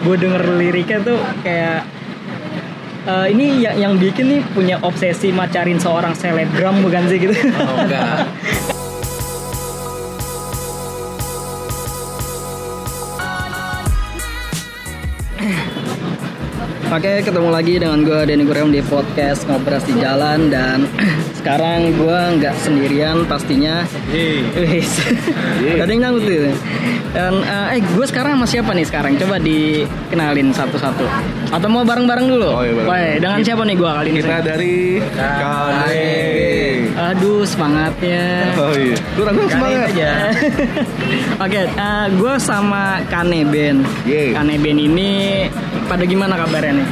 gue denger liriknya tuh kayak eh, ini yang yang bikin nih punya obsesi macarin seorang selebgram bukan sih gitu Oh enggak. Oke, ketemu lagi dengan gue Denny Gurem di podcast Ngobras di Jalan dan sekarang gue nggak sendirian pastinya. Wis. Tadi yang nyambut tuh. Dan eh, eh gue sekarang sama siapa nih sekarang? Coba dikenalin satu-satu. Atau mau bareng-bareng dulu? Oh, iya, bareng. Woi, dengan siapa nih gue kali ini? Kita dari Kane. Aduh, semangatnya. Oh iya. Kurang kurang semangat. aja. Oke, eh, gue sama Kane Ben. Yeay. Kane Ben ini pada gimana kabarnya nih?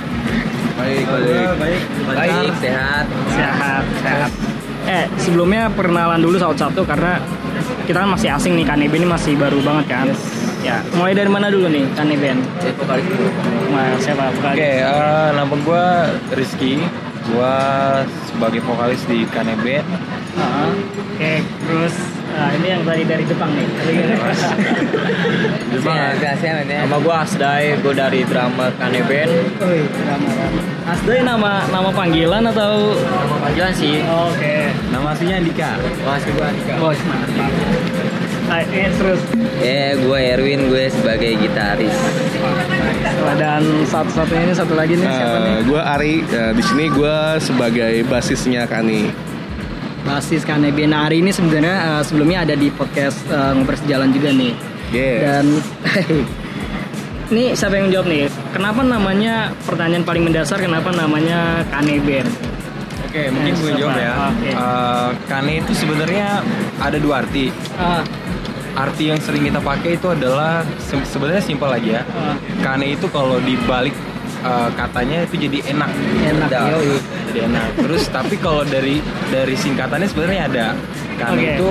Baik, baik. baik. Baik, sehat. Sehat, sehat. Eh, sebelumnya perkenalan dulu satu-satu karena kita kan masih asing nih Kane Ben ini masih baru banget kan. Ya, mulai dari mana dulu nih Kane Ben? Saya vokalis dulu. Nah, siapa Oke, vokalis? eh, nama gue Rizky. Gue sebagai vokalis di Kane Band. Ah, Oke, terus ah, ini yang tadi dari Jepang nih. Saya saya Nama gue Asdai, gue dari drama Kane Band. Wih, rama-rama. Asdai nama nama panggilan atau? Nama panggilan sih. Oke. Nama aslinya Andika. Masih gue Andika. Bos, mantap. Ah, ini terus Eh, gue Erwin, gue sebagai gitaris. dan satu-satunya ini satu lagi nih siapa nih? Eh, gue Ari. Eh, di sini gue sebagai basisnya Kani. basis Kanebe. Nah hari ini sebenarnya eh, sebelumnya ada di podcast uh, ngobrol sejalan juga nih. Yes. Dan ini siapa yang jawab nih? Kenapa namanya pertanyaan paling mendasar? Kenapa namanya Kaneben? Oke, mungkin gue jawab ya. Oke. Eh, Kane itu sebenarnya ada dua arti. Ah, Arti yang sering kita pakai itu adalah se- sebenarnya simpel aja. ah, Kane itu kalau dibalik eh, katanya itu jadi enak. enak. Jadi enak. Terus tapi kalau dari dari singkatannya sebenarnya ada. Kane Oke. itu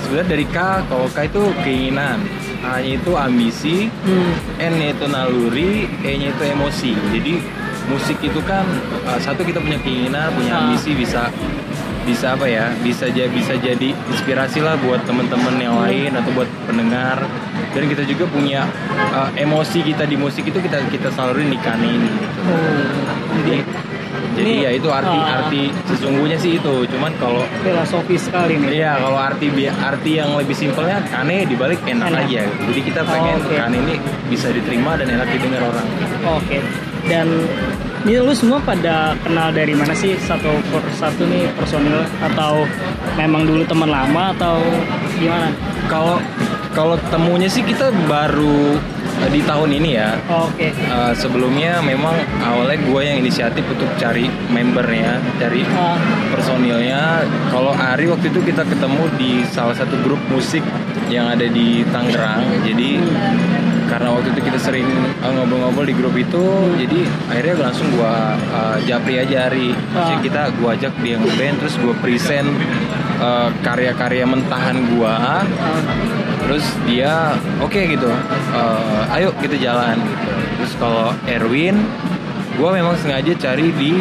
sebenarnya dari K, kalau K itu keinginan. A-nya itu ambisi, Hmm. N-nya itu naluri, E-nya itu emosi. Jadi musik itu kan uh, satu kita punya keinginan, punya Ah. ambisi bisa bisa apa ya? Bisa jadi bisa jadi inspirasi lah buat teman-teman yang lain atau buat pendengar. Dan kita juga punya uh, emosi kita di musik itu kita kita salurin di kane ini. gitu. Jadi jadi Ini, ya itu arti ah. arti sesungguhnya sih itu. Cuman kalau Filosofis sekali nih. Iya, kalau arti arti yang lebih simpelnya kane dibalik enak, Enak. aja. Jadi kita pengen Oh, oke. kane ini bisa diterima dan enak didengar orang. Oke. Dan ini lu semua pada kenal dari mana sih satu per satu nih personil atau memang dulu teman lama atau gimana? Kalau kalau temunya sih kita baru eh, di tahun ini ya. Oke. Eh, sebelumnya memang awalnya gue yang inisiatif untuk cari membernya, cari Ah, personilnya. Kalau Ari waktu itu kita ketemu di salah satu grup musik yang ada di Tangerang. Jadi karena waktu itu kita sering uh, ngobrol-ngobrol di grup itu, jadi akhirnya langsung gua uh, japri aja Ari. Maksudnya Ah. kita gua ajak dia ngeband, terus gua present uh, karya-karya mentahan gua. Terus dia oke gitu, uh, ayo kita jalan. Gitu. Terus kalau Erwin, gua memang sengaja cari di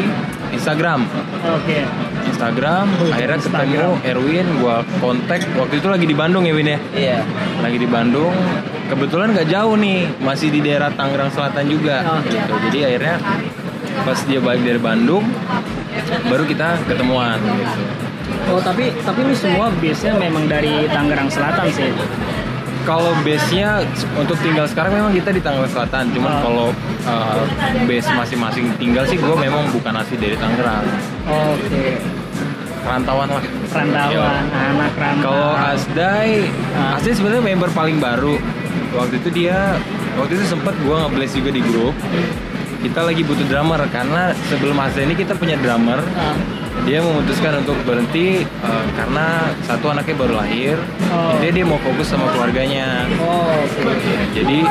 Instagram. Oke. Instagram akhirnya ketemu Erwin gua kontak waktu itu lagi di Bandung ya Win ya Iya. lagi di Bandung kebetulan nggak jauh nih masih di daerah Tangerang Selatan juga Oke. gitu jadi akhirnya pas dia balik dari Bandung baru kita ketemuan gitu. Oh tapi tapi lu semua base-nya memang dari Tangerang Selatan sih. kalau base-nya untuk tinggal sekarang memang kita di Tangerang Selatan cuman Ah. kalau uh, base masing-masing tinggal sih gue memang bukan asli dari Tangerang Oke. rantauan lah Rantauan, anak rantau. Kalau Asdai, Ah. Asdai sebenarnya member paling baru. Waktu itu dia, waktu itu sempet gua nge-bless juga di grup. Kita lagi butuh drummer karena sebelum Asdai ini kita punya drummer. Ah, Dia memutuskan untuk berhenti eh, karena satu anaknya baru lahir. Oh. Jadi dia mau fokus sama keluarganya. oh, oke. Jadi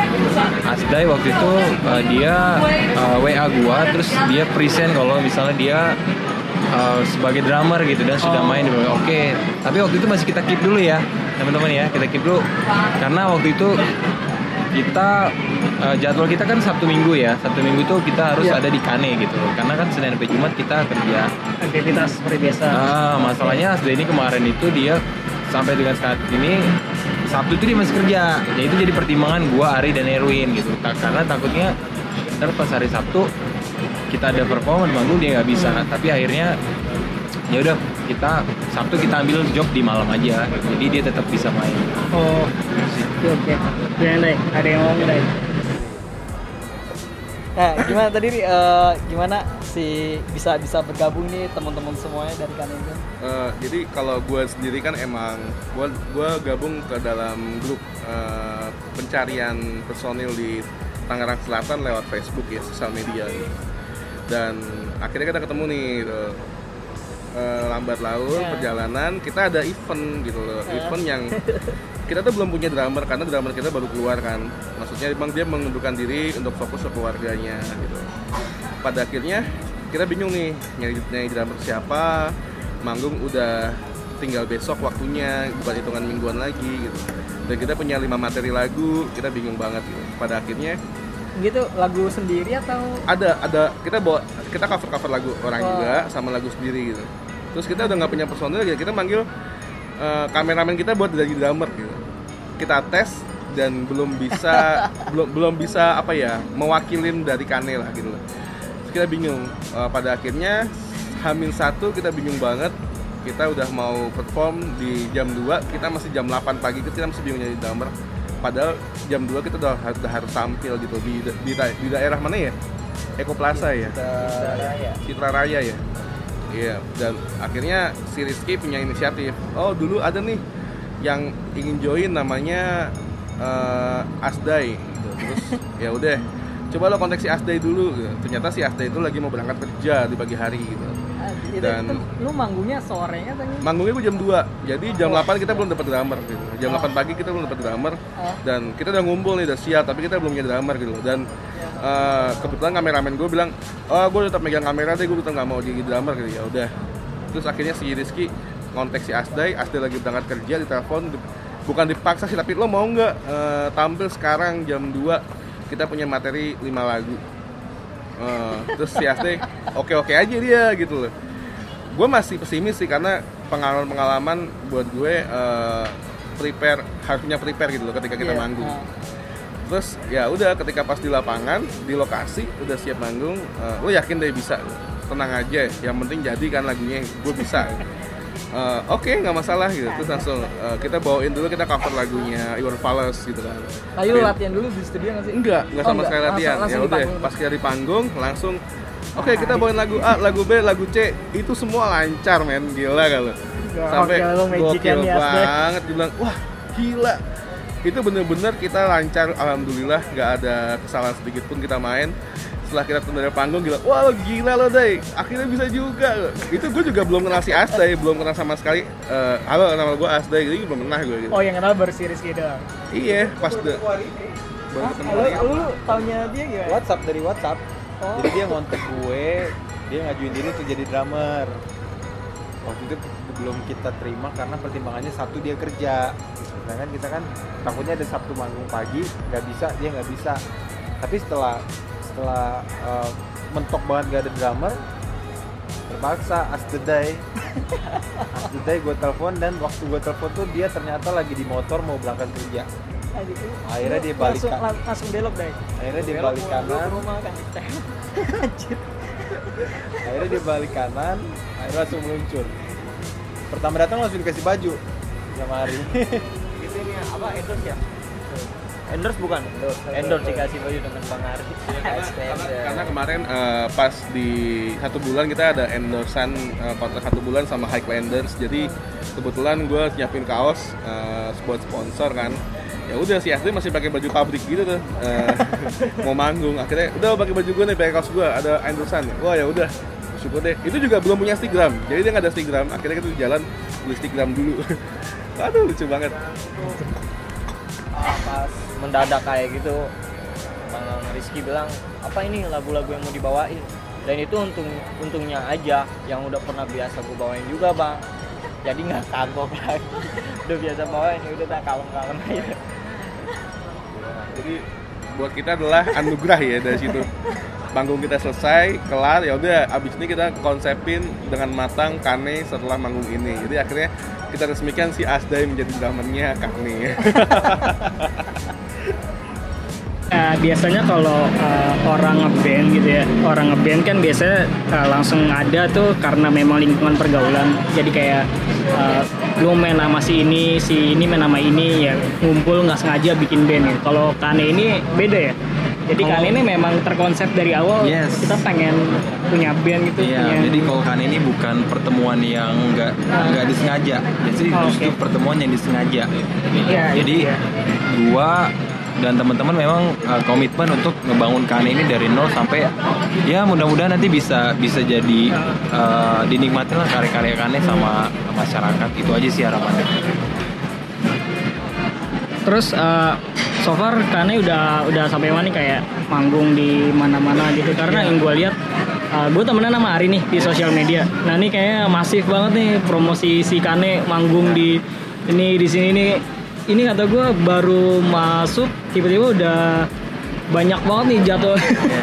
Asdai waktu itu eh, dia eh, WA gua terus dia present kalau misalnya dia eh, sebagai drummer gitu dan sudah Oh. main di Oke, tapi waktu itu masih kita keep dulu ya, teman-teman ya. Kita keep dulu karena waktu itu kita eh, jadwal kita kan Sabtu Minggu ya. Sabtu Minggu itu kita harus Iya. ada di Kane gitu. Karena kan Senin sampai Jumat kita kerja. Aktivitas seperti biasa. Nah, masalahnya Asdai ini kemarin itu dia sampai dengan saat ini Sabtu itu dia masih kerja ya itu jadi pertimbangan gue Ari dan Erwin gitu karena takutnya ntar pas hari Sabtu kita ada performa di manggung dia nggak bisa tapi akhirnya ya udah kita Sabtu kita ambil job di malam aja jadi dia tetap bisa main Oh, oke oke. Gimana deh? Ada yang ngomong deh? Nah, gimana tadi? Eh, gimana si bisa bisa bergabung nih teman-teman semuanya dari Kanengken? Eh, jadi kalau gue sendiri kan emang gue gua gabung ke dalam grup eh, pencarian personil di Tangerang Selatan lewat Facebook ya sosial media gitu. dan akhirnya kita ketemu nih Eh, lambat laun Ya. perjalanan kita ada event gitu loh. Ya. event yang kita tuh belum punya drummer karena drummer kita baru keluar kan. Maksudnya emang dia mengundurkan diri untuk fokus ke keluarganya gitu. Pada akhirnya kita bingung nih nyari nyari drummer siapa. Manggung udah tinggal besok waktunya bukan hitungan mingguan lagi gitu. Dan kita punya lima materi lagu kita bingung banget gitu. Pada akhirnya Gitu lagu sendiri atau? Ada ada kita bawa kita cover cover lagu orang Wah. juga sama lagu sendiri gitu. Terus kita udah nggak punya personil ya kita manggil eh, kameramen kita buat jadi drummer gitu. Kita tes dan belum bisa belum belum bisa apa ya mewakilin dari Kane lah gitu. Loh Terus kita bingung Eh, pada akhirnya Hamin satu kita bingung banget kita udah mau perform di jam 2 kita masih jam 8 pagi kita masih bingung jadi drummer padahal jam 2 kita udah, udah harus tampil gitu di, di, di daerah mana ya? Eko Plaza ya? Citra Raya ya? Iya dan akhirnya si Rizky punya inisiatif. Oh dulu ada nih yang ingin join namanya eh, Asdai. Gitu. terus ya udah coba lo kontak si Asdai dulu. Gitu. ternyata si Asdai itu lagi mau berangkat kerja di pagi hari gitu. itu, Dan- itu lu manggungnya sorenya tadi? manggungnya gue jam 2 jadi jam 8 kita belum dapat drummer gitu. Jam 8 pagi kita belum dapat drummer. Oh. dan kita udah ngumpul nih udah siap tapi kita belum punya drummer gitu. Dan eh, kebetulan kameramen gue bilang oh gue tetap megang kamera deh gue tetap nggak mau jadi drummer gitu. Ya udah. Terus akhirnya si Rizky kontak si Asdai Asdai lagi berangkat kerja di telepon bukan dipaksa sih tapi lo mau nggak eh, tampil sekarang jam 2 kita punya materi 5 lagu Eh, terus si Asdai oke oke aja dia gitu loh. Gue masih pesimis sih karena pengalaman pengalaman buat gue eh, prepare harus punya prepare gitu loh ketika kita Iya, manggung. ah. terus ya udah ketika pas di lapangan di lokasi udah siap manggung eh, lo yakin deh bisa? Tenang aja yang penting jadi kan lagunya gue bisa Eh, oke nggak masalah gitu terus langsung eh, kita bawain dulu kita cover lagunya Iwan Fals gitu kan Nah, lu Tapi- latihan dulu di studio nggak sih? Enggak, enggak Oh, sama enggak. sekali latihan. langsung ya udah, pas kita di panggung langsung Oke, kita bawain lagu A, lagu B, lagu C. Itu semua lancar, men. Gila kalau. Sampai Gokil Asda. banget dibilang, "Wah, gila." Itu bener-bener kita lancar alhamdulillah, nggak ada kesalahan sedikit pun kita main. Setelah kita turun dari panggung gila, wah lo gila lo deh, akhirnya bisa juga. Itu gue juga belum kenal si Asday, belum kenal sama sekali. Eh, halo nama gue Asday, jadi belum pernah gue. Gitu. Oh, yang kenal baru si Rizky doang. Iya, pas de, baru ketemu dia. lu taunya dia gimana? WhatsApp dari WhatsApp. Oh. Jadi dia ngontek gue, dia ngajuin diri untuk jadi drummer. Waktu itu belum kita terima karena pertimbangannya Sabtu dia kerja. Sedangkan kita kan takutnya ada Sabtu manggung pagi, nggak bisa, dia nggak bisa. Tapi setelah setelah eh, mentok banget gak ada drummer, terpaksa as the day as the day gue telepon dan waktu gue telepon tuh dia ternyata lagi di motor mau berangkat kerja Akhirnya dia balik langsung, kan. lang- langsung belok deh. akhirnya dia balik kanan rumah kan. Akhirnya dia balik kanan akhirnya langsung meluncur pertama datang langsung dikasih baju sama hari Itu ini apa endorse ya? Endorse bukan? Endorse. Dikasih baju dengan Bang Ari. karena, karena kemarin eh, pas di satu bulan kita ada endorsan eh, kontrak satu bulan sama Highlanders jadi kebetulan gue nyiapin kaos eh, buat sponsor kan. Ya udah si Asli masih pakai baju pabrik gitu tuh eh, mau manggung. Akhirnya udah pakai baju gue nih pakai kaos gue ada endorsan wah ya udah syukur deh. Itu juga belum punya stigram jadi dia nggak ada stigram akhirnya kita jalan beli stigram dulu. Aduh lucu banget. Pas mendadak kayak gitu. Bang Rizky bilang apa ini lagu-lagu yang mau dibawain? Dan itu untung untungnya aja yang udah pernah biasa gue bawain juga bang. Jadi nggak kagok lagi. Udah biasa bawain udah tak kalem-kalem aja. Jadi buat kita adalah anugerah ya dari situ. Panggung kita selesai kelar ya udah abis ini kita konsepin dengan matang Kane setelah manggung ini. Jadi akhirnya kita resmikan si Asdai menjadi drummernya Kane Eh, biasanya kalau eh, orang ngeband gitu ya orang ngeband kan biasanya eh, langsung ada tuh karena memang lingkungan pergaulan jadi kayak eh, lu main nama si ini si ini main nama ini ya ngumpul nggak sengaja bikin band ya kalau Kane ini beda ya jadi Kane ini memang terkonsep dari awal Yes. kita pengen punya band gitu Iya, punya jadi kalau kan ini bukan pertemuan yang nggak nggak disengaja, jadi Oh, justru oke. pertemuan yang disengaja. Gitu. Iya, jadi iya. gua dan teman-teman memang uh, komitmen untuk ngebangun kan ini dari nol sampai ya mudah-mudahan nanti bisa bisa jadi uh, dinikmati lah karya-karya Kane sama masyarakat itu aja sih harapannya. Terus eh, so far Kane udah udah sampai mana nih kayak manggung di mana-mana gitu karena yang gue lihat gue temenan sama Ari nih di sosial media. Nah ini kayaknya masif banget nih promosi si Kane manggung di ini di sini nih. Ini kata gue baru masuk tiba-tiba udah banyak banget nih jatuh.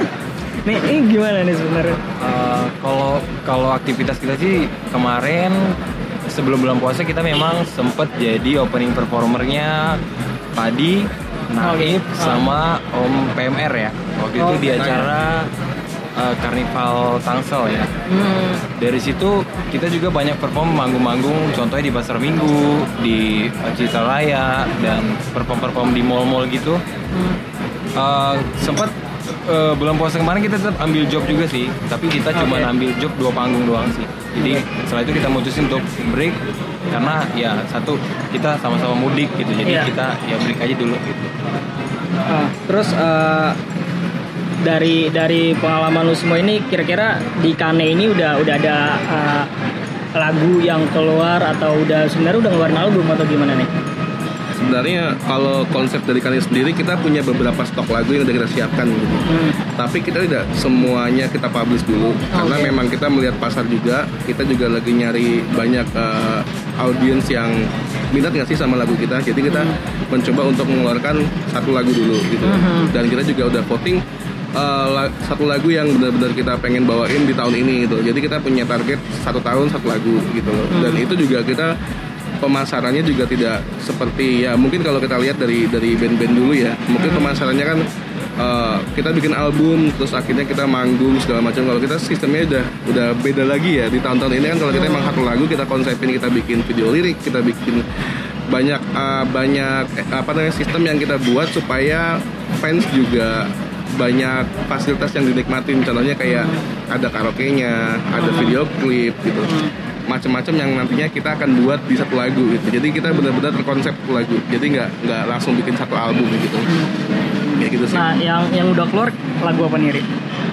nih ini gimana nih sebenarnya? Uh, kalau kalau aktivitas kita sih kemarin sebelum bulan puasa kita memang sempet jadi opening performernya Padi, Naif, Oke. sama Om PMR ya. Waktu itu Oh, di Naif. acara uh, Karnival Tangsel ya. Hmm, Dari situ kita juga banyak perform manggung-manggung, contohnya di Pasar Minggu, di Citra Raya, dan perform-perform di mall-mall gitu. hmm. Uh, sempat uh, bulan puasa kemarin kita tetap ambil job juga sih, tapi kita cuma Oke. ambil job dua panggung doang sih. Jadi setelah itu kita mutusin untuk break karena ya satu kita sama-sama mudik gitu, jadi Iya. kita ya break aja dulu gitu. Ah, terus eh, dari dari pengalaman lu semua ini kira-kira di Kane ini udah udah ada eh, lagu yang keluar atau udah sebenarnya udah ngeluarin album atau gimana nih? sebenarnya kalau konsep dari kalian sendiri kita punya beberapa stok lagu yang udah kita siapkan gitu. Hmm. tapi kita tidak semuanya kita publish dulu karena Oke. memang kita melihat pasar juga kita juga lagi nyari banyak eh, audiens yang minat nggak sih sama lagu kita jadi kita mencoba untuk mengeluarkan satu lagu dulu gitu Mhm. dan kita juga udah voting la- satu lagu yang benar-benar kita pengen bawain di tahun ini gitu. Jadi kita punya target satu tahun satu lagu gitu loh. Dan itu juga kita pemasarannya juga tidak seperti ya mungkin kalau kita lihat dari dari band-band dulu ya mungkin pemasarannya kan eh, kita bikin album terus akhirnya kita manggung segala macam. Kalau kita sistemnya udah udah beda lagi ya. Di tahun-tahun ini kan kalau kita emang satu lagu kita konsepin kita bikin video lirik kita bikin banyak eh, banyak eh, apa namanya sistem yang kita buat supaya fans juga banyak fasilitas yang dinikmatin. Contohnya kayak ada karaoke-nya ada video klip gitu. Macam-macam yang nantinya kita akan buat di satu lagu gitu. Jadi kita benar-benar terkonsep lagu. Jadi nggak nggak langsung bikin satu album gitu. Kayak gitu sih. Nah, yang yang udah keluar lagu apa nih, Ri?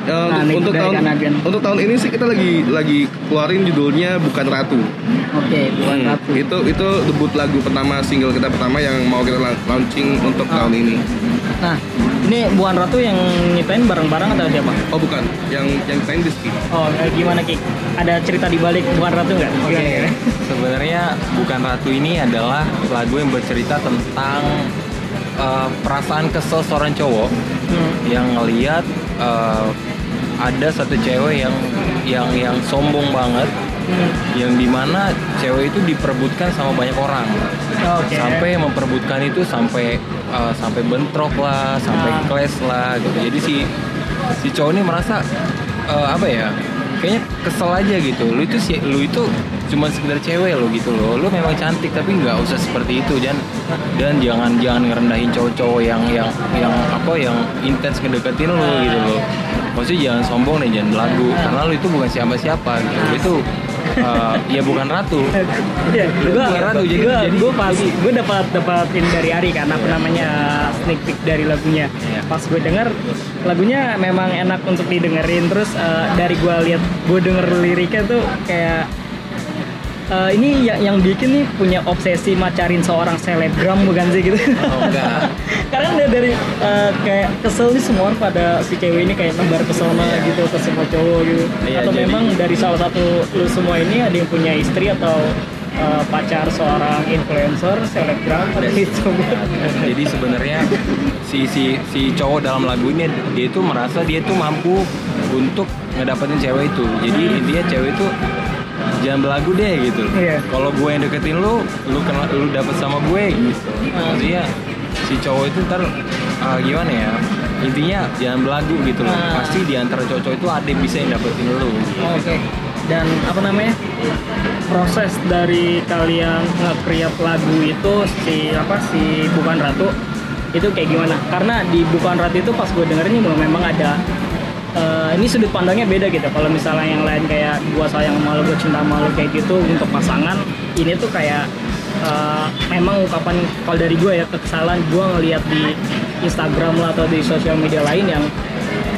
Eh, nah, untuk, tahun Kanabian. untuk tahun ini sih kita lagi lagi keluarin judulnya bukan ratu. Oke, bukan Hmm, ratu. itu itu debut lagu pertama single kita pertama yang mau kita la- launching untuk Ah. tahun ini Nah, ini bukan ratu yang nyiptain bareng-bareng atau siapa? oh bukan yang yang main Rizky Oh, eh, gimana Ki? Ada cerita di balik bukan ratu nggak? Gimana ya? Sebenarnya bukan ratu ini adalah lagu yang bercerita tentang uh, perasaan kesel seorang cowok Hmm. yang ngeliat uh, ada satu cewek yang yang yang sombong banget Hmm. yang di mana cewek itu diperebutkan sama banyak orang Oke. sampai memperebutkan itu sampai uh, sampai bentrok lah sampai Ah. clash lah gitu. Jadi si si cowok ini merasa uh, apa ya kayaknya kesel aja gitu. Lu itu si lu itu cuma sekedar cewek lo gitu loh. Lu memang cantik tapi nggak usah seperti itu. Dan dan jangan jangan ngerendahin cowok-cowok yang yang yang apa yang intens ngedeketin lu gitu loh. Maksudnya jangan sombong deh jangan belagu. Karena lu itu bukan siapa-siapa gitu. Lu itu uh, ya bukan ratu Iya, gue Bukan ratu, jadi- gue jadi- gue pas gue dapat dapat ini dari Ari kan apa namanya sneak peek dari lagunya. Iya. Pas gue denger lagunya memang enak untuk didengerin terus eh, dari gue lihat gue denger liriknya tuh kayak eh, ini yang yang bikin nih punya obsesi macarin seorang selebgram bukan sih gitu. Oh, enggak. Karena dari, dari eh, kayak kesel nih semua orang pada si cewek ini kayak nebar pesona Iya. gitu ke semua cowok gitu. Iya, atau jadi- memang dari salah satu lu semua ini ada yang punya istri atau eh, pacar seorang influencer, selebgram, atau itu. jadi sebenarnya si si si cowok dalam lagu ini dia itu merasa dia itu mampu untuk ngedapetin cewek itu jadi intinya cewek itu jangan belagu deh gitu Iya. kalau gue yang deketin lu lu kenal lu dapet sama gue gitu maksudnya si cowok itu ntar ah, gimana ya intinya jangan belagu gitu loh Ah. pasti di antara cowok itu ada yang bisa yang dapetin lu Oke. Dan apa namanya? Proses dari kalian nge-create lagu itu si apa si Bukan Ratu itu kayak gimana? Karena di Bukan Ratu itu pas gue dengerin memang ada eh, ini sudut pandangnya beda gitu. Kalau misalnya yang lain kayak gua sayang sama lu, gua cinta sama lu kayak gitu untuk pasangan, ini tuh kayak eh, memang ungkapan kalau dari gue ya kekesalan gue ngelihat di Instagram lah atau di sosial media lain yang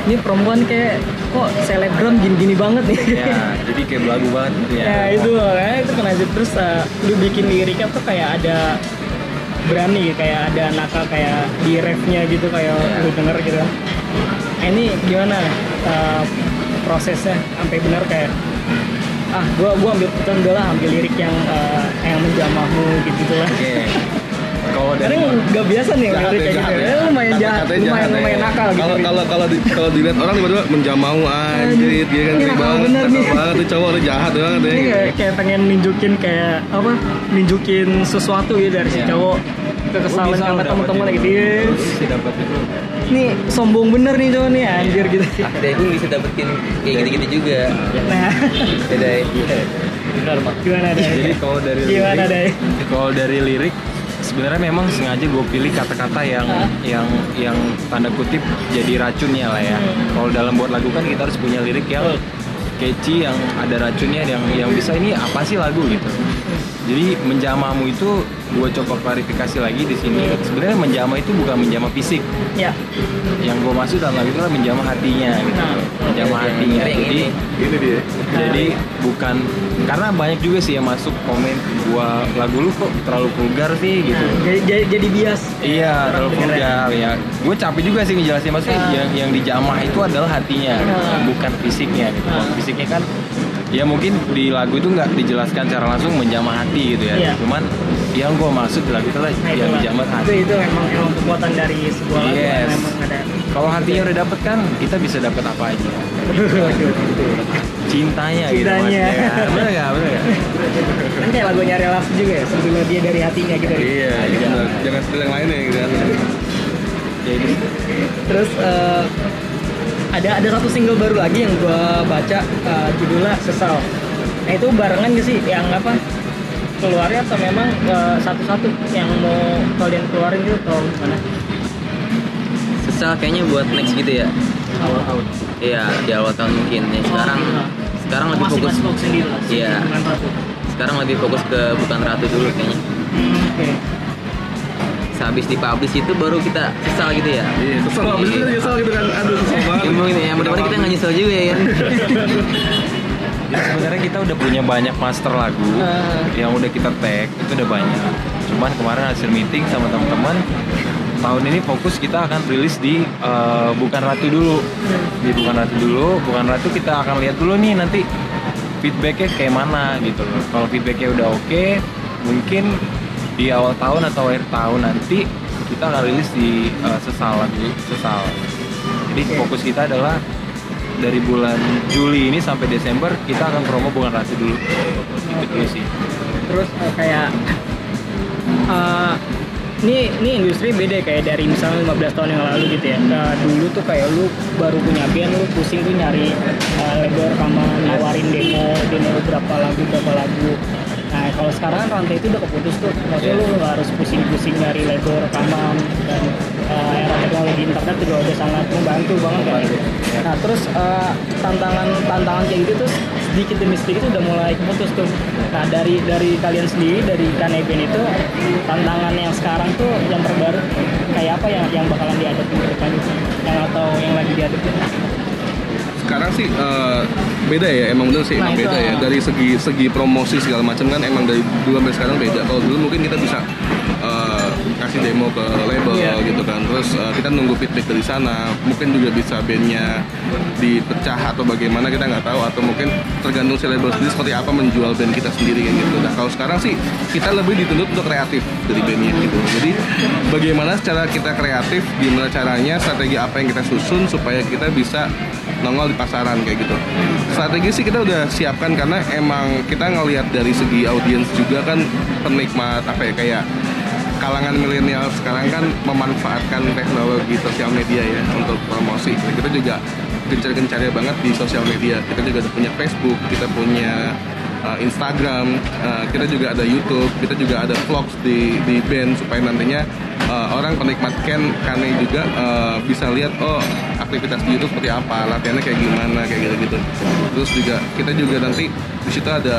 ini perempuan kayak kok selebgram gini-gini banget nih. Ya jadi kayak belagu banget gitu ya. Ya itu makanya itu kena terus uh, lu bikin liriknya tuh kayak ada berani kayak ada nakal kayak di refnya gitu kayak Ya. lu denger gitu. Nah, ini gimana uh, prosesnya sampai benar kayak ah gua gua ambil putusan udah lah ambil lirik yang uh, yang menjamahmu gitu gitu lah oke kalau dari karena nggak biasa nih Jahat lirik ya, kayak jahat gitu ya. ya lumayan jahat lumayan jahat ya. lumayan nakal gitu Kalau kalau kalau di, kalau dilihat orang tiba-tiba menjamau anjir, dia kan nakal banget, nakal banget tuh cowok tuh jahat banget ya. Ini kayak, kayak pengen nunjukin kayak apa? Nunjukin sesuatu gitu dari si Iya. cowok kekesalan sama teman-teman gitu. bisa dapetin lu Ini sombong bener nih cowok nih anjir gitu. Dai gue bisa dapetin kayak gitu-gitu juga. Nah, Ya Dai. benar mak gimana deh? jadi kalau dari Gimana deh? kalau dari lirik sebenarnya memang sengaja gue pilih kata-kata yang yang yang tanda kutip jadi racunnya lah ya kalau dalam buat lagu kan kita harus punya lirik yang catchy yang ada racunnya yang yang bisa ini apa sih lagu gitu jadi menjamamu itu gue coba klarifikasi lagi di sini sebenarnya menjama itu bukan menjama fisik Ya. yang gue maksud dalam itu adalah menjama hatinya gitu Nah, menjama hatinya yang jadi ini. Ini dia. jadi bukan karena banyak juga sih yang masuk komen gua lagu lu kok terlalu vulgar sih gitu Nah, jadi, jadi, jadi bias. iya terlalu vulgar ya gue capek juga sih ngejelasin maksudnya Ah. yang yang dijamah itu adalah hatinya Ah. bukan fisiknya gitu Kalau Ah. fisiknya kan ya mungkin di lagu itu nggak dijelaskan secara langsung menjamah hati gitu ya Iya. cuman yang gue maksud di lagu itu lah Nah, yang itulah. dijamah itu hati itu memang emang kekuatan dari sebuah lagu Yes. yang memang ada. kalau hatinya udah dapet kan kita bisa dapet apa aja cintanya, gitu Cintanya. maksudnya bener nggak bener nggak kan kayak lagunya relasi juga ya sebelum dia dari hatinya gitu. Iya, benar. Jangan seperti yang lainnya gitu kan. jadi Terus eh, ada ada satu single baru lagi yang gua baca eh, judulnya Sesal. Nah itu barengan gak sih yang apa keluarnya atau memang eh, satu-satu yang mau kalian keluarin gitu atau gimana? Sesal kayaknya buat next gitu ya. Awal tahun. Iya, di awal tahun mungkin. Ya, sekarang sekarang lebih fokus masih fokus sendiri lah. Iya. Sekarang lebih fokus ke bukan ratu dulu kayaknya. Oke. Sehabis dipublish itu baru kita sesal gitu ya. Iya, kesel abis itu nyesel gitu kan. Aduh, kesel banget. Ya, mungkin ya, mudah-mudahan kita nggak nyesel juga ya kan. Ya, sebenarnya kita udah punya banyak master lagu Ah. yang udah kita tag itu udah banyak. Cuman kemarin hasil meeting sama teman-teman tahun ini fokus kita akan rilis di eh, bukan ratu dulu. Di bukan ratu dulu, bukan ratu kita akan lihat dulu nih nanti feedbacknya kayak mana gitu loh. Kalau feedbacknya udah oke, mungkin di awal tahun atau akhir tahun nanti kita akan rilis di eh, sesal lagu sesal. Jadi fokus kita adalah dari bulan Juli ini sampai Desember kita akan promo bukan ratu dulu. Itu dulu sih. Terus eh, kayak eh, ini ini industri beda kayak dari misalnya 15 tahun yang lalu gitu ya. Nah, dulu tuh kayak lu baru punya band lu pusing tuh nyari uh, label rekaman, nawarin demo, demo berapa lagu berapa lagu. Nah kalau sekarang kan rantai itu udah keputus tuh, maksudnya lu nggak harus pusing-pusing nyari label rekaman dan uh, era teknologi internet juga udah sangat membantu banget kan. Nah terus uh, tantangan tantangan kayak gitu tuh sedikit demi sedikit udah mulai keputus tuh. Nah dari dari kalian sendiri dari Kaneben itu tantangan yang sekarang tuh yang terbaru kayak apa yang yang bakalan dihadapi ke depan yang atau yang lagi dihadapi? sekarang sih eh, beda ya emang bener sih Nah, emang itu, beda ya dari segi segi promosi segala macam kan emang dari dulu sampai sekarang beda kalau dulu mungkin kita bisa eh, kasih demo ke label Iya. gitu kan. Terus uh, kita nunggu feedback dari sana. Mungkin juga bisa bandnya dipecah atau bagaimana kita nggak tahu. Atau mungkin tergantung si label sendiri seperti apa menjual band kita sendiri kayak gitu. Nah kalau sekarang sih kita lebih dituntut untuk kreatif dari bandnya gitu. Jadi bagaimana secara kita kreatif gimana caranya strategi apa yang kita susun supaya kita bisa nongol di pasaran kayak gitu. Strategi sih kita udah siapkan karena emang kita ngelihat dari segi audiens juga kan penikmat apa ya kayak kalangan milenial sekarang kan memanfaatkan teknologi sosial media ya untuk promosi. Kita juga gencar-gencarnya banget di sosial media. Kita juga punya Facebook, kita punya uh, Instagram, uh, kita juga ada YouTube, kita juga ada vlogs di di band supaya nantinya uh, orang penikmat Ken Kane juga uh, bisa lihat oh aktivitas di YouTube seperti apa, latihannya kayak gimana kayak gitu-gitu. Terus juga kita juga nanti di situ ada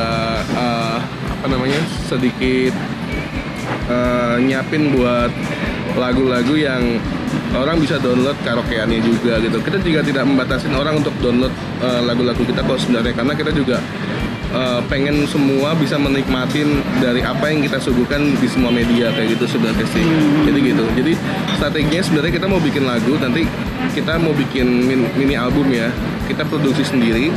uh, apa namanya sedikit eh, nyiapin buat lagu-lagu yang orang bisa download karaokeannya juga gitu. Kita juga tidak membatasin orang untuk download eh, lagu-lagu kita kok sebenarnya karena kita juga eh, pengen semua bisa menikmatin dari apa yang kita suguhkan di semua media kayak gitu sebenarnya sih. Jadi gitu. Jadi strateginya sebenarnya kita mau bikin lagu nanti kita mau bikin min- mini album ya. Kita produksi sendiri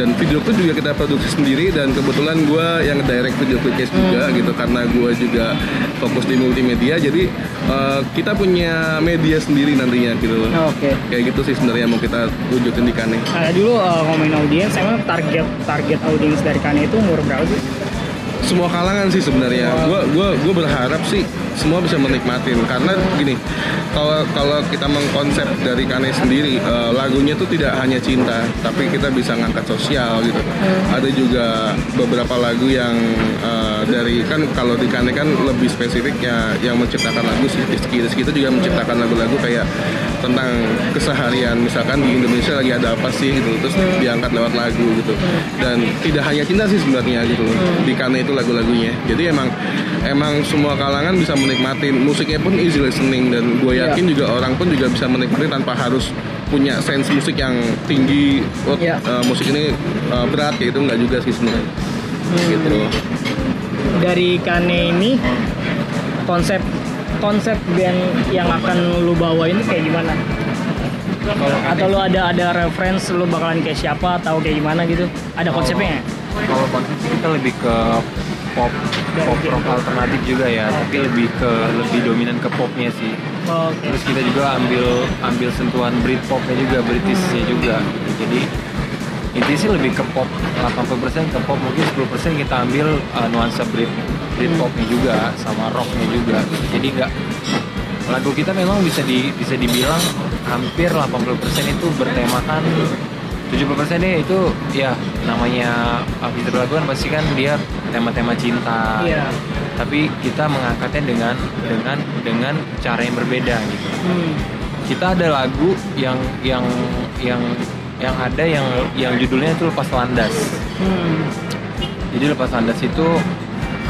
dan video klip juga kita produksi sendiri dan kebetulan gue yang direct video klipnya juga gitu karena gue juga fokus di multimedia. Jadi eh, kita punya media sendiri nantinya gitu. Oke. kayak gitu sih sebenarnya mau kita wujudin di Kane. Nah, dulu uh, ngomongin audiens, emang target target audiens dari Kane itu umur berapa sih? semua kalangan sih sebenarnya. Gue gua gua berharap sih semua bisa menikmatin karena gini kalau kalau kita mengkonsep dari Kane sendiri eh, lagunya tuh tidak hanya cinta tapi kita bisa ngangkat sosial gitu. Ada juga beberapa lagu yang eh, dari kan kalau di Kane kan lebih spesifik ya yang menciptakan lagu si Rizky. Rizky itu juga menciptakan lagu-lagu kayak tentang keseharian. Misalkan di Indonesia lagi ada apa sih gitu terus diangkat lewat lagu gitu. Dan tidak hanya cinta sih sebenarnya gitu di Kane itu lagu-lagunya. Jadi emang emang semua kalangan bisa menikmatin musiknya pun easy listening dan gue yakin juga orang pun juga bisa menikmati tanpa harus punya sense musik yang tinggi oh, Iya. eh, musik ini eh, berat ya itu nggak juga sih sebenarnya gitu Dari Kane ini konsep konsep band yang akan lu bawa ini kayak gimana? Atau lu ada ada reference lu bakalan kayak siapa atau kayak gimana gitu? Ada konsepnya? Kalau konsep kita lebih ke pop pop rock alternatif juga ya, tapi lebih ke lebih dominan ke popnya sih. Oke. Terus kita juga ambil ambil sentuhan Britpopnya juga, Britishnya juga. Jadi intinya sih lebih ke pop 80% ke pop mungkin 10% kita ambil uh, nuansa Brit Britpopnya juga sama rocknya juga. Jadi nggak lagu kita memang bisa di bisa dibilang hampir 80% itu bertemakan 70% nya itu ya namanya artis lagu kan pasti kan dia tema-tema cinta Iya. tapi kita mengangkatnya dengan dengan dengan cara yang berbeda gitu Hmm. kita ada lagu yang yang yang yang ada yang yang judulnya itu lepas landas Hmm. jadi lepas landas itu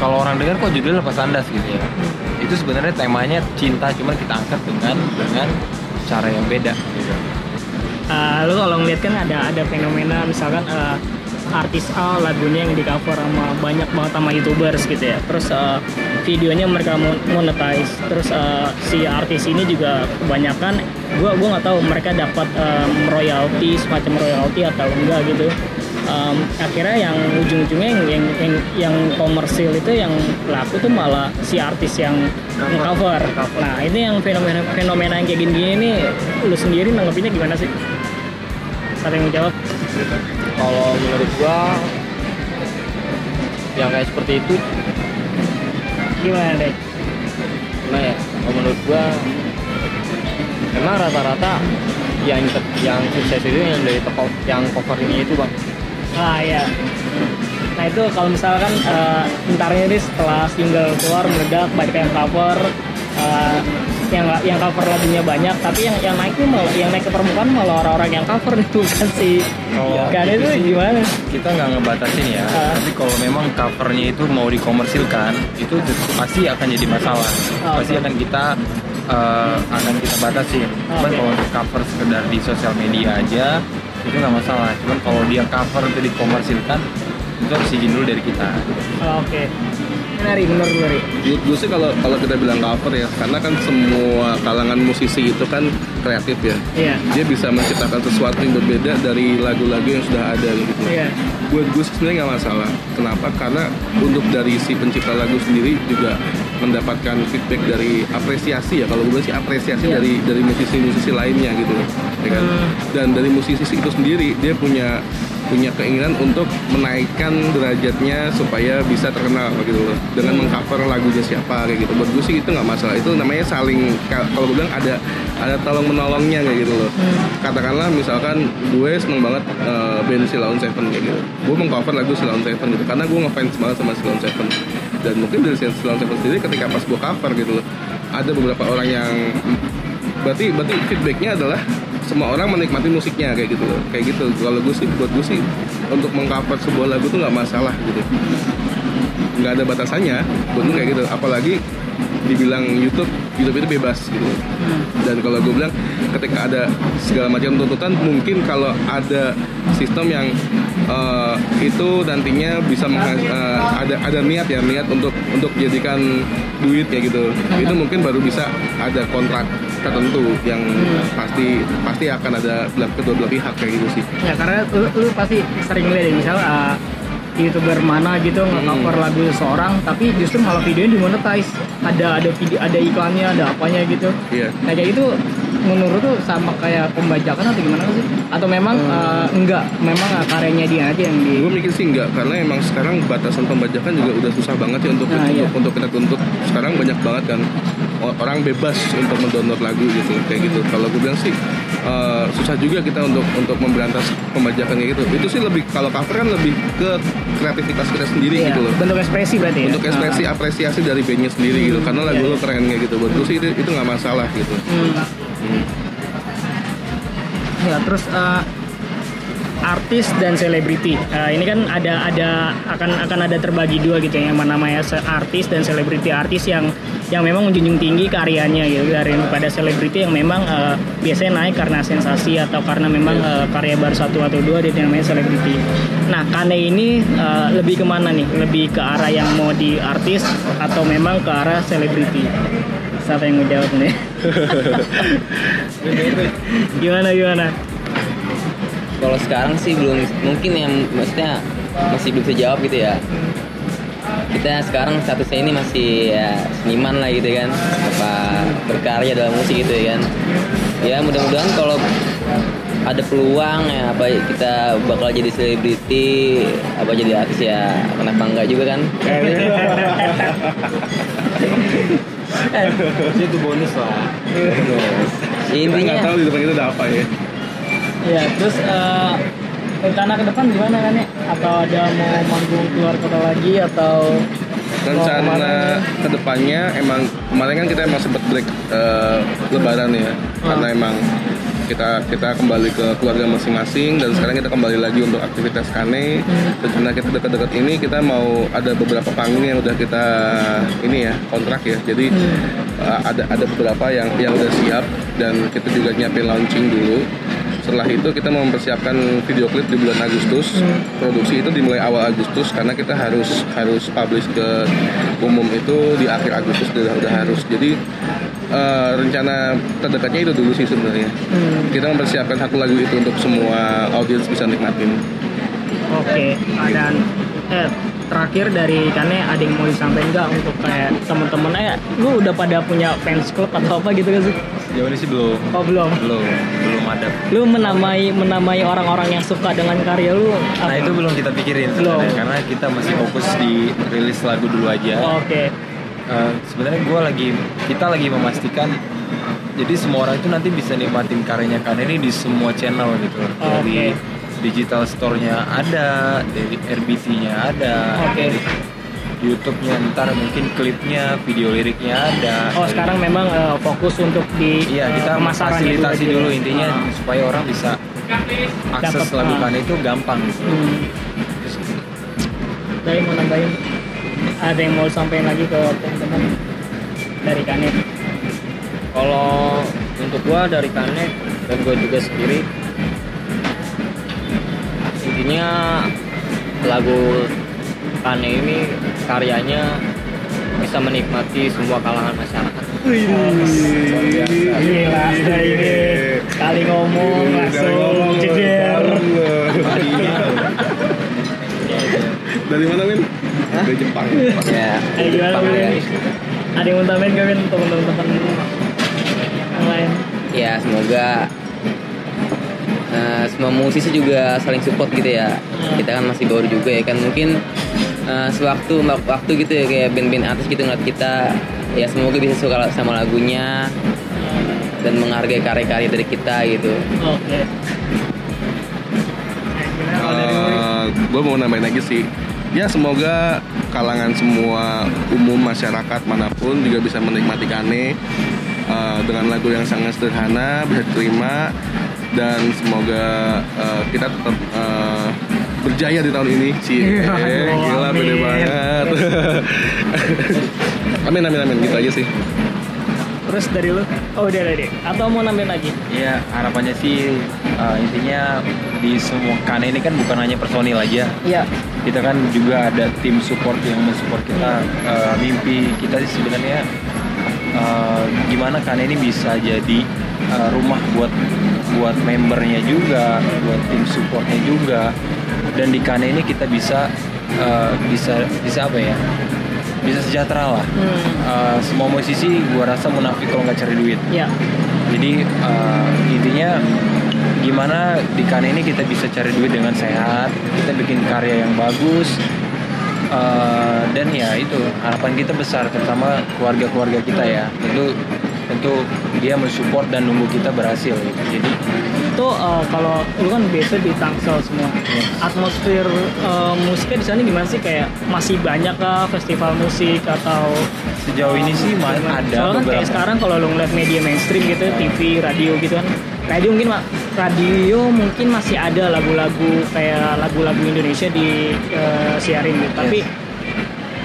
kalau orang dengar kok judulnya lepas landas gitu ya itu sebenarnya temanya cinta cuman kita angkat dengan dengan cara yang beda gitu Uh, lu kalau ngeliat kan ada ada fenomena misalkan uh, artis A lagunya yang di cover sama banyak banget sama youtubers gitu ya. Terus uh, videonya mereka mon- monetize. Terus uh, si artis ini juga kebanyakan gua gua nggak tahu mereka dapat um, royalti semacam royalti atau enggak gitu. Um, akhirnya yang ujung-ujungnya yang yang yang, yang komersil itu yang laku tuh malah si artis yang cover. Nah ini yang fenomena fenomena yang kayak gini-gini nih lu sendiri nanggepinnya gimana sih? Ada yang mau jawab? kalau menurut gua yang kayak seperti itu Gimana deh? nah ya kalau menurut gua emang rata-rata yang yang sukses itu yang dari toko yang cover ini itu bang Ah ya. Nah itu kalau misalkan uh, ntar ini setelah single keluar meledak banyak yang cover, uh, yang yang cover lagunya banyak, tapi yang yang naik malah yang naik ke permukaan malah orang-orang yang cover itu kan si Oh, kan itu sih. gimana? kita nggak ngebatasin ya Ah. tapi kalau memang covernya itu mau dikomersilkan itu pasti akan jadi masalah Ah, pasti akan kita eh, akan kita batasin cuman Oke. kalau untuk cover sekedar di sosial media aja itu nggak masalah cuman kalau dia cover itu dikomersilkan itu harus izin dulu dari kita Oh, Oke. Gimana Ri, menurut lu Ri? Menurut gue sih kalau kalau kita bilang cover ya, karena kan semua kalangan musisi itu kan kreatif ya. Iya. Dia bisa menciptakan sesuatu yang berbeda dari lagu-lagu yang sudah ada gitu. Iya. Buat gue sebenarnya nggak masalah. Kenapa? Karena untuk dari si pencipta lagu sendiri juga mendapatkan feedback dari apresiasi ya. Kalau gue sih apresiasi Iya. dari dari musisi-musisi lainnya gitu, ya kan. Hmm. Dan dari musisi itu sendiri dia punya punya keinginan untuk menaikkan derajatnya supaya bisa terkenal gitu loh. Dengan mengcover lagunya siapa kayak gitu. Buat gue sih itu nggak masalah. Itu namanya saling ka- kalau gue bilang ada ada tolong menolongnya kayak gitu loh. Katakanlah misalkan gue seneng banget eh, band Silaun Seven kayak gitu. Gue mengcover lagu Silaun Seven gitu karena gue ngefans banget sama Silaun Seven. Dan mungkin dari Silaun Seven sendiri ketika pas gue cover gitu loh ada beberapa orang yang berarti berarti feedbacknya adalah semua orang menikmati musiknya kayak gitu loh. Kayak gitu. Kalau gue sih buat gue sih untuk mengcover sebuah lagu tuh nggak masalah gitu. Nggak ada batasannya. Buat gue kayak gitu. Apalagi dibilang YouTube YouTube itu bebas gitu. Dan kalau gue bilang ketika ada segala macam tuntutan mungkin kalau ada sistem yang eh, itu nantinya bisa eh, ada ada niat ya niat untuk untuk jadikan duit ya gitu. Itu mungkin baru bisa ada kontrak tertentu yang pasti pasti akan ada kedua belah pihak kayak gitu sih. Ya karena lu, lu pasti sering lihat ya, misal uh, youtuber mana gitu nge-cover Hmm. lagu seseorang tapi justru malah videonya dimonetize. Ada ada video ada iklannya ada apanya gitu. Iya. Nah kayak gitu menurut tuh sama kayak pembajakan atau gimana sih? Atau memang uh, enggak memang uh, karyanya dia aja yang di gue mikir sih enggak karena emang sekarang batasan pembajakan juga udah susah banget ya untuk Nah, untuk, iya. untuk kita tuntut. Sekarang banyak banget kan orang bebas untuk mendownload lagu gitu kayak gitu. Kalau gue bilang sih eh, susah juga kita untuk untuk memberantas pembajakan kayak gitu. Itu sih lebih kalau cover kan lebih ke kreativitas kita sendiri Iya, gitu loh. bentuk ekspresi berarti ya. Untuk ekspresi apresiasi dari bandnya sendiri gitu. Karena lagu Iya, lo keren kayak gitu. Buat gue sih itu itu nggak masalah gitu. Hmm. Ya terus uh, artis dan selebriti. Uh, ini kan ada ada akan akan ada terbagi dua gitu ya, yang namanya artis dan selebriti. Artis yang yang memang menjunjung tinggi karyanya gitu daripada selebriti yang memang uh, biasanya naik karena sensasi atau karena memang uh, karya baru satu atau dua dia namanya selebriti. Nah Kane ini uh, lebih ke mana nih? Lebih ke arah yang mau di artis atau memang ke arah selebriti? Siapa yang mau jawab nih? gimana gimana? Kalau sekarang sih belum mungkin yang maksudnya masih belum bisa jawab gitu ya. Kita sekarang statusnya ini masih ya, seniman lah gitu kan, apa berkarya dalam musik gitu ya kan. Ya mudah-mudahan kalau ada peluang ya apa kita bakal jadi selebriti apa jadi artis ya kenapa enggak juga kan itu bonus lah kita intinya nggak tahu di depan kita ada apa ya Ya, terus eh, rencana ke depan gimana kan ya? Atau ada mau manggung keluar kota lagi atau rencana nih? ke depannya emang kemarin kan kita emang sempat break eh, lebaran ya. Karena emang kita kita kembali ke keluarga masing-masing dan sekarang kita kembali lagi untuk aktivitas kane dan sebenarnya kita dekat-dekat ini kita mau ada beberapa panggung yang udah kita ini ya kontrak ya. Jadi eh, ada ada beberapa yang yang udah siap dan kita juga nyiapin launching dulu setelah itu kita mempersiapkan video klip di bulan Agustus. Produksi itu dimulai awal Agustus karena kita harus harus publish ke umum itu di akhir Agustus udah udah harus. Jadi eh, rencana terdekatnya itu dulu sih sebenarnya. Hmm, kita mempersiapkan satu lagu itu untuk semua audiens bisa nikmatin. Oke, dan eh, terakhir dari Kane ada yang mau disampaikan nggak untuk kayak temen-temen eh lu udah pada punya fans club atau apa gitu kan sih? Sejauh ini sih belum Oh belum. belum belum ada. Lu menamai menamai orang-orang yang suka dengan karya lu. Nah apa? itu belum kita pikirin Belum. karena kita masih fokus di rilis lagu dulu aja. Oke. Eh, sebenarnya gue lagi kita lagi memastikan jadi semua orang itu nanti bisa nikmatin karyanya kan ini di semua channel gitu dari Oke. Digital store-nya ada dari RBT-nya ada Oke. dari YouTube-nya ntar mungkin klipnya video liriknya ada Oh Dari- sekarang memang eh, fokus untuk di iya eh, kita fasilitasi dulu intinya Ah. supaya orang bisa akses Dapet, lagu ah. itu gampang gitu Hmm. Dari mau nambahin ada yang mau sampaikan lagi ke teman-teman dari Kane? kalau untuk gua dari Kane dan gua juga sendiri intinya lagu Kane ini karyanya bisa menikmati semua kalangan masyarakat. Gila, sudah ini. Kali ngomong langsung jeder. Dari mana, Min? Dari Jepang. ya gimana Jepang, guys. Ada yang mau tambahin gak Min teman-teman yang lain? ya semoga eh, semua musisi juga saling support gitu ya kita kan masih baru juga ya kan mungkin eh, sewaktu waktu gitu ya kayak band-band artis gitu ngeliat kita ya semoga bisa suka sama lagunya dan menghargai karya-karya dari kita gitu Oke. Eh, kalau dari Muri? gue mau nambahin lagi sih ya semoga kalangan semua umum masyarakat mana pun juga bisa menikmati Kane eh, dengan lagu yang sangat sederhana bisa diterima dan semoga eh, kita tetap eh, berjaya di tahun ini sih Iya, aduh, gila amin. banget amin amin amin gitu aja sih Terus dari lu? Oh udah dari. Atau mau nambahin lagi? Ya harapannya sih uh, intinya di semua karena ini kan bukan hanya personil aja. Iya. Kita kan juga ada tim support yang mensupport kita. Uh, mimpi kita sih sebenarnya uh, gimana karena ini bisa jadi uh, rumah buat buat membernya juga, buat tim supportnya juga. Dan di Kane ini kita bisa uh, bisa bisa apa ya? Bisa sejahtera lah. Hmm. Uh, semua musisi gua rasa munafik kalau nggak cari duit. Ya. Jadi uh, intinya gimana di kan ini kita bisa cari duit dengan sehat, kita bikin karya yang bagus, uh, dan ya itu harapan kita besar terutama keluarga-keluarga kita ya. Tentu tentu dia mensupport dan nunggu kita berhasil. Gitu. Jadi Itu eh, kalau lu kan biasa di Tangsel semua. Atmosfer eh, musiknya di sana gimana sih? Kayak masih banyak kah festival musik atau sejauh ini sih Soalnya ada kan beberapa. kayak sekarang kalau lo ngeliat media mainstream gitu, TV, radio gitu kan. Radio mungkin Mak, radio mungkin masih ada lagu-lagu kayak lagu-lagu Indonesia di eh, siarin gitu. Tapi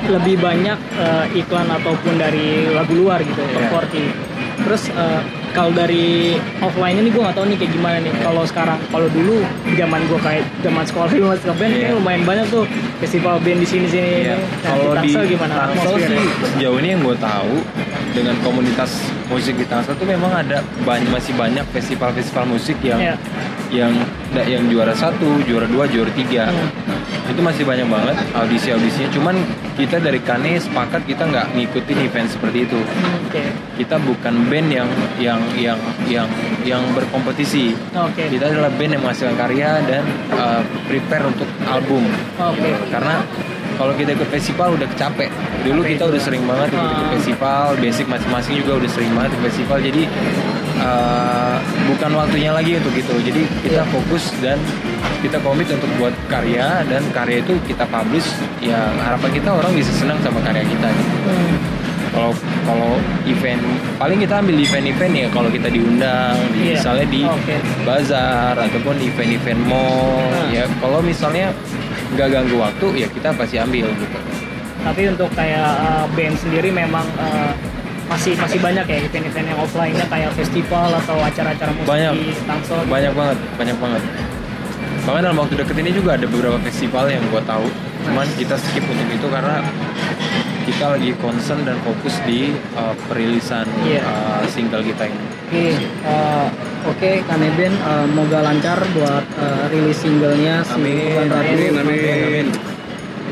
lebih banyak eh, iklan ataupun dari lagu luar gitu, Iya. top 40. Terus eh, kalau dari offline ini gue nggak tahu nih kayak gimana nih. Kalau sekarang, kalau dulu zaman gue kayak zaman sekolah dulu masih ngeband, Iya. kayak lumayan banyak tuh festival band di sini-sini. Iya. Nah, Kalau di Tangsel gimana? Tangsel sih sejauh ini yang gue tahu dengan komunitas musik di Tangsel tuh memang ada banyak masih banyak festival-festival musik yang Iya. yang yang juara satu, juara dua, juara tiga. Hmm. Itu masih banyak banget audisi-audisinya. Cuman kita dari Kane sepakat kita nggak ngikutin event seperti itu. Hmm, Oke. Kita bukan band yang yang yang yang yang berkompetisi. Oke. Kita adalah band yang menghasilkan karya dan uh, prepare untuk album Oke. karena kalau kita ikut festival udah kecapek dulu Capek kita udah sering banget ikut, ikut festival basic masing-masing juga udah sering banget ikut festival jadi uh, bukan waktunya lagi untuk itu jadi kita Iya. fokus dan kita komit untuk buat karya dan karya itu kita publish ya harapan kita orang bisa senang sama karya kita gitu. Hmm. kalau kalau event paling kita ambil event-event ya kalau kita diundang di- Iya. misalnya di Oke. bazar ataupun event-event mall Nah. ya kalau misalnya nggak ganggu waktu ya kita pasti ambil gitu Tapi untuk kayak uh, band sendiri memang uh, masih masih banyak ya event-event yang offline-nya kayak festival atau acara-acara musik Banyak. di Tangsel. banyak banget banyak banget bahkan dalam waktu deket ini juga ada beberapa festival yang gue tahu cuman kita skip untuk itu karena kita lagi concern dan fokus di uh, perilisan Iya. uh, single kita ini Oke, uh, oke Kaneben uh, moga lancar buat uh, rilis singlenya si Bulan Ratu. Amin, amin. Amin.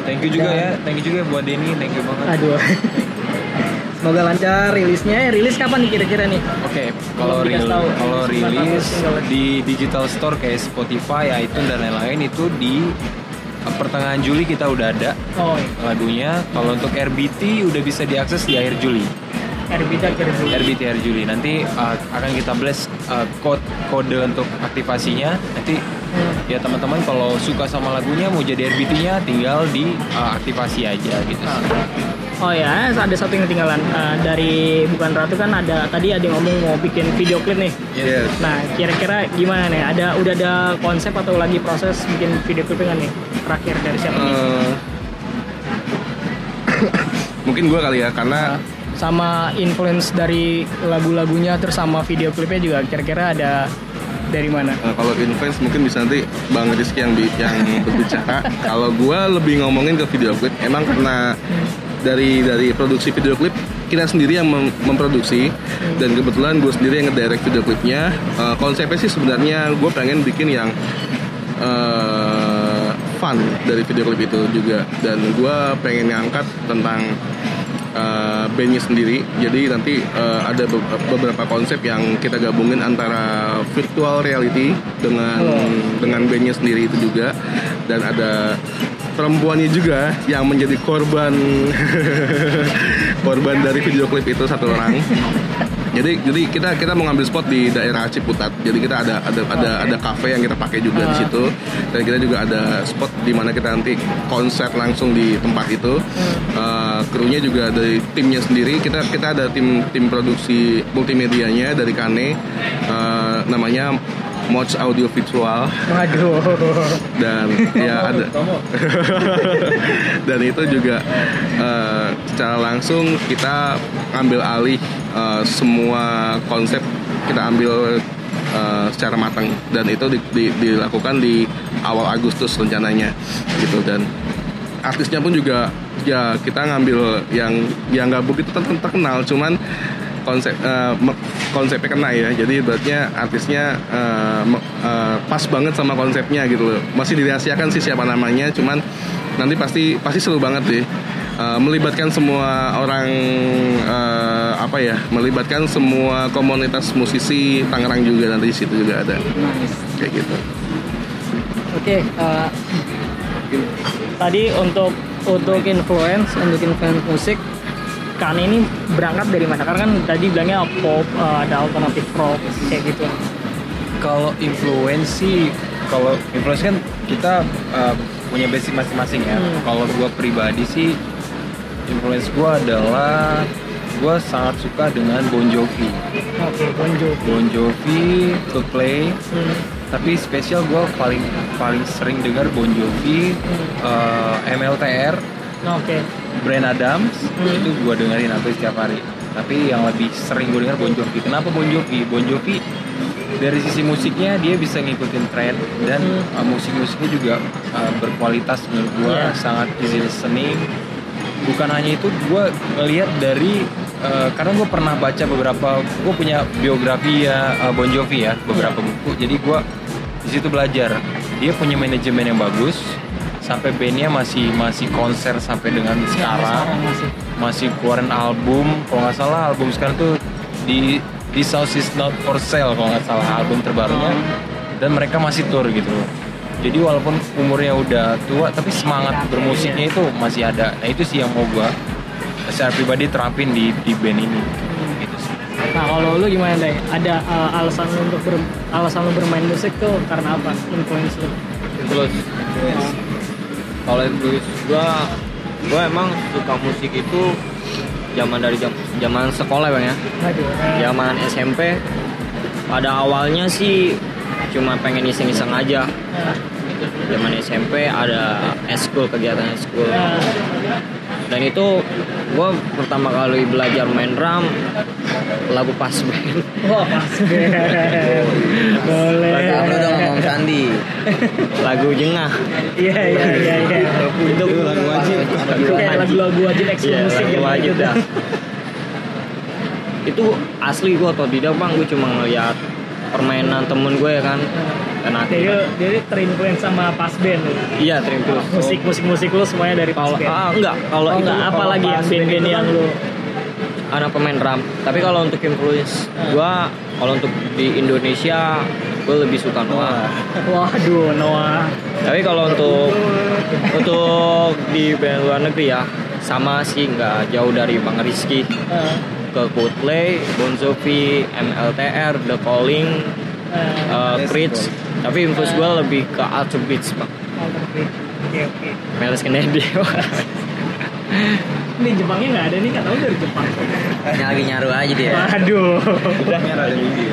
Thank you juga ya, thank you juga buat Denny, thank you banget. Aduh. Semoga lancar rilisnya. Eh, rilis kapan nih kira-kira nih? Oke, kalau tahu. kalau Rilis rilis single. di digital store kayak Spotify, iTunes dan lain-lain itu di pertengahan Juli kita udah ada Oh, iya. lagunya. Kalau untuk RBT udah bisa diakses di akhir Juli. Erbita kira-kira. RBT akhir Juli. Nanti uh, akan kita blast uh, code kode untuk aktivasinya. Nanti Hmm. ya teman-teman kalau suka sama lagunya mau jadi RBT-nya tinggal di uh, aktivasi aja gitu. Oh ya, ada satu yang ketinggalan Uh, dari bukan ratu kan ada tadi ada yang ngomong mau bikin video klip nih. Yes. Nah, kira-kira gimana nih? Ada udah ada konsep atau lagi proses bikin video klipnya nggak nih? Terakhir dari siapa nih? Eh, mungkin gue kali ya karena Sama influence dari lagu-lagunya terus sama video klipnya juga kira-kira ada dari mana? eh, kalau influence mungkin bisa nanti bang Rizky yang yang berbicara. kalau gue lebih ngomongin ke video klip, emang karena dari dari produksi video klip kita sendiri yang mem- memproduksi. Dan kebetulan gue sendiri yang ngedirect video klipnya. Eh, konsepnya sih sebenarnya gue pengen bikin yang eh, fun dari video klip itu juga. Dan gue pengen ngangkat tentang eh, bandnya sendiri. Jadi nanti eh, ada be- beberapa konsep yang kita gabungin antara virtual reality dengan dengan bandnya sendiri itu juga. Dan ada perempuannya juga yang menjadi korban. Korban dari video klip itu satu orang. Jadi jadi kita kita mau ngambil spot di daerah Ciputat. Jadi kita ada ada ada ada kafe yang kita pakai juga di situ. Dan kita juga ada spot di mana kita nanti konser langsung di tempat itu. Eh, krunya juga dari timnya sendiri. Kita kita ada tim tim produksi multimedianya dari Kane. Eh, namanya Mods Audio Visual Waduh. dan ya ada. dan itu juga eh, secara langsung kita ambil alih eh, semua konsep kita ambil eh, secara matang. Dan itu di- di- dilakukan di awal Agustus rencananya gitu. Dan artisnya pun juga ya kita ngambil yang yang nggak begitu ter- terkenal. Cuman konsep me- konsepnya kena ya. Jadi berarti artisnya me- eh, pas banget sama konsepnya gitu loh. Masih dirahasiakan sih siapa namanya cuman nanti pasti pasti seru banget deh Eh, melibatkan semua orang eh, apa ya melibatkan semua komunitas musisi Tangerang juga nanti di situ juga ada. Nice. kayak gitu. Oke, eh, tadi untuk untuk influence, untuk influence musik, kan ini berangkat dari mana? Karena kan tadi bilangnya pop, eh, ada alternatif rock, kayak gitu. Kalau influence sih, kalau influence kan kita uh, punya basic masing-masing ya. Hmm. Kalau gue pribadi sih, influence gue adalah gue sangat suka dengan Bon Jovi. Oke, Bon Jovi. Bon Jovi, Coldplay, Hmm. tapi spesial gue paling paling sering dengar Bon Jovi, uh, MLTR, Oke. Brand Adams, Hmm. itu gue dengerin hampir setiap hari. Tapi yang lebih sering gue denger Bon Jovi. Kenapa Bon Jovi? Bon Jovi dari sisi musiknya dia bisa ngikutin tren dan Hmm. uh, musik-musiknya juga uh, berkualitas menurut gue Iya. sangat easy listening. Bukan hanya itu, gue ngelihat dari uh, karena gue pernah baca beberapa, gue punya biografi ya uh, Bon Jovi ya beberapa Iya. buku. Jadi gue di situ belajar dia punya manajemen yang bagus sampai bandnya masih masih konser sampai dengan Iya, sekarang masih. masih keluarin album. Kalau nggak salah album sekarang tuh di di South is Not for Sale kalau nggak salah album terbarunya. Dan mereka masih tour gitu. Loh jadi walaupun umurnya udah tua tapi semangat bermusiknya itu masih ada. Nah itu sih yang mau gua secara pribadi terapin di di band ini. Gitu sih. Nah, kalau lu gimana, Dai? Ada eh, alasan lu untuk ber, alasan lu bermain musik tuh karena apa? Influence lu. influence kalau influence gua gua emang suka musik itu zaman dari jam zaman sekolah bang ya. Eh, zaman SMP pada awalnya sih cuma pengen iseng-iseng aja. Zaman SMP ada eskul kegiatan eskul dan itu gue pertama kali belajar main drum lagu pas band Wah, pas. Boleh. Kamu dong ngomong Sandi. lagu jengah Iya, iya, iya, iya. itu lagu wajib Itu kayak lagu-lagu wajib Iya, musik lagu gitu. wajib dah. itu asli gue atau tidak bang gue cuma ngeliat permainan temen gue ya kan dan Jadi, jadi terinfluence sama pas band iya kasih Musik musik musik lu semuanya dari pas band. ah, enggak kalau Oh, itu enggak, apalagi yang band band-band itu yang kan lu anak pemain drum tapi kalau untuk influence gua kalau untuk di Indonesia gue lebih suka Noah. Waduh, Noah. tapi kalau untuk untuk di band luar negeri ya sama sih nggak jauh dari Bang Rizky. Eh, ke Coldplay, Bon Jovi, MLTR, The Calling, eh, uh, Creeds tapi influence gue lebih ke Ultra Beats bang. Oke, oke, oke. Meles Kennedy Ini Jepangnya nggak ada nih, nggak tahu dari Jepang. Ini lagi nyaru aja dia. Waduh. Merah ada gigi.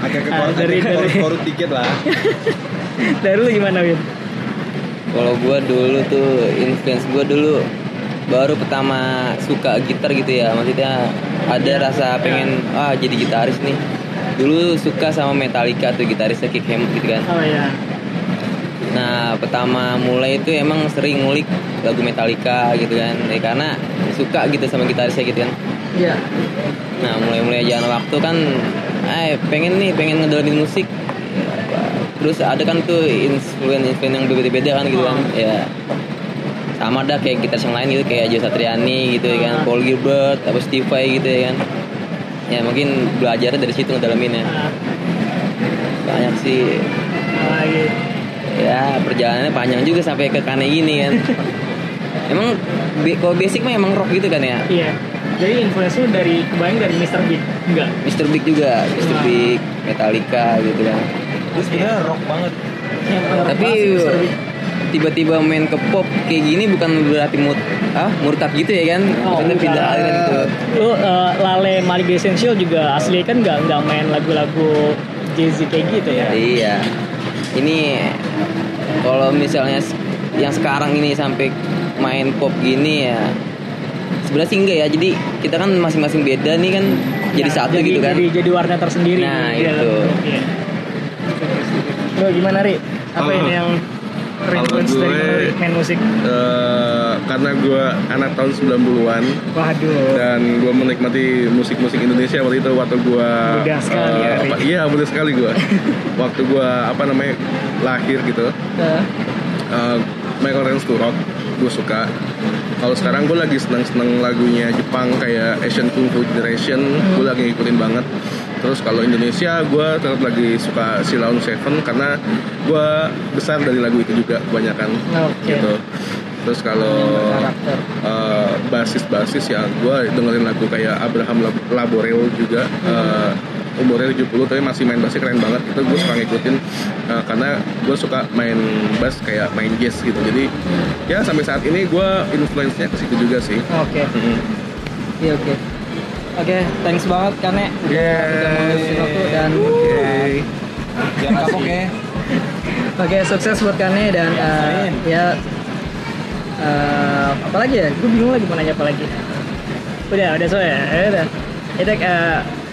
Agak ke Ah, dari- agak dari- korut dikit lah. Dari lu gimana, Win? Kalau gua dulu tuh influence gua dulu baru pertama suka gitar gitu ya. Maksudnya ada rasa pengen ah jadi gitaris nih. Dulu suka sama Metallica tuh gitarisnya Kick Hammett gitu kan. Oh ya. Nah pertama mulai itu emang sering ngulik lagu Metallica gitu kan. Ya, karena suka gitu sama gitarisnya gitu kan. Iya. nah mulai-mulai jalan waktu kan eh pengen nih pengen ngedalamin musik. Terus ada kan tuh influence influence yang berbeda-beda kan gitu kan. Ya sama dah kayak gitaris yang lain gitu kayak Jo Satriani gitu ya kan Paul Gilbert apa Steve Vai gitu ya kan. Ya mungkin belajarnya dari situ ngedalaminnya banyak sih. Ah, gitu. ya perjalanannya panjang juga sampai ke Kane gini kan emang be- kalau basic mah emang rock gitu kan ya Iya. Jadi influence lu dari kebayang dari Mr. Big enggak? Mr. Big juga Mr. Wah. Big Metallica gitu kan Terus sebenarnya rock banget. tapi tiba-tiba main ke pop kayak gini bukan berarti mut ah murtad gitu ya kan maksudnya enggak. pindah aliran gitu Lu uh, Lale Malik Essential juga asli kan nggak nggak main lagu-lagu Jay-Z kayak gitu ya. iya ini kalau misalnya yang sekarang ini sampai main pop gini ya sebenarnya sih enggak ya jadi kita kan masing-masing beda nih kan jadi Nah, satu gitu kan Jadi jadi warna tersendiri. Nah, dalam itu. Lo gimana Ri? Apa Kalau- ini yang kalau influence dari gue- lu main musik? Eh, karena gue anak tahun 90-an Waduh. dan gue menikmati musik-musik Indonesia waktu itu waktu gue Muda sekali ya, Rik. iya muda sekali gue waktu gue apa namanya lahir gitu Eh, uh, Michael Rance to Rock gue suka. Kalau sekarang gue lagi seneng-seneng lagunya Jepang kayak Asian Kung Fu Generation gue lagi ngikutin banget. Terus kalau Indonesia gue tetap lagi suka Silaun Seven karena gue besar dari lagu itu juga kebanyakan Oke. gitu. Terus kalau uh, basis-basis ya gue dengerin lagu kayak Abraham Lab- Laboreo juga uh, umurnya 70 tapi masih main bassnya keren banget itu gue suka ngikutin uh, karena gue suka main bass kayak main jazz gitu jadi ya sampai saat ini gue influence-nya ke situ juga sih Oke. Iya oke. Oke, thanks banget Kane. Udah mau ngisi waktu dan Jangan kapok ya. Oke, sukses buat Kane dan uh, ya uh, apa lagi ya? Gue bingung lagi mau nanya apa lagi. Udah, udah so ya. Ya udah. Kita eh,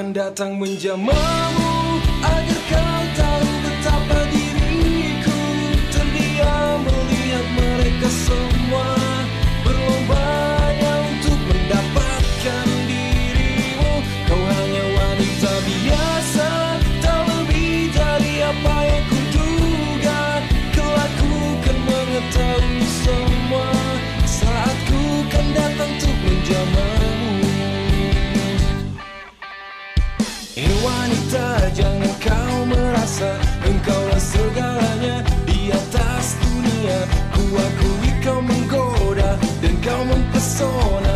akan datang menjamamu Agar kau wanita jangan kau merasa Engkaulah segalanya di atas dunia. Ku akui kau menggoda dan kau mempesona